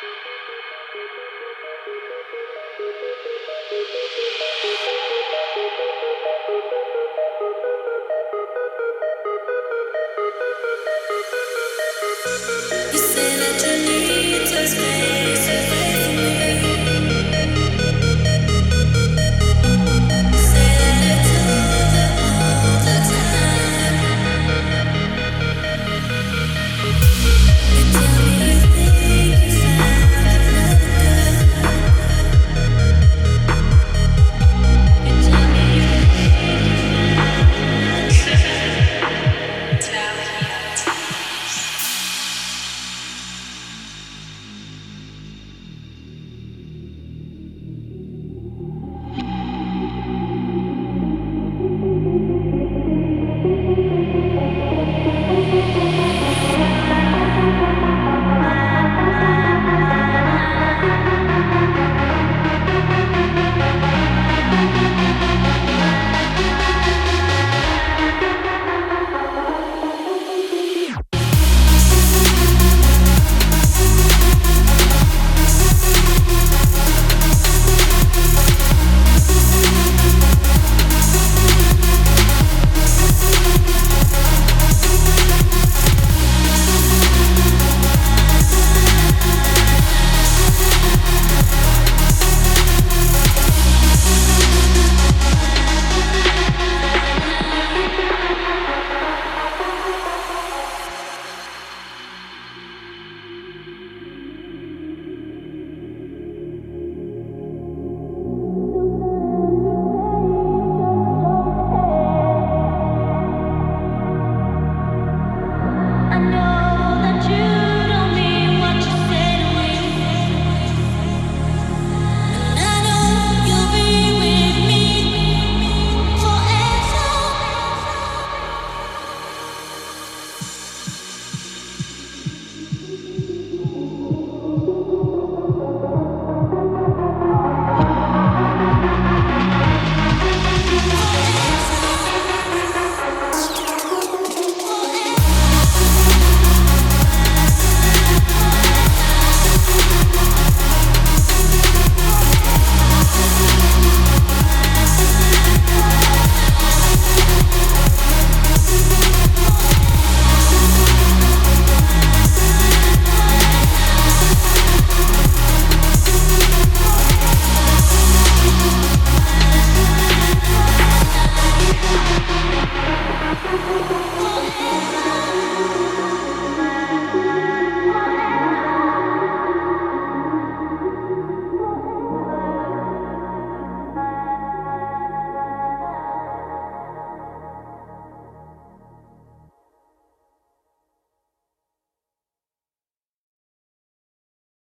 You say that you need some space.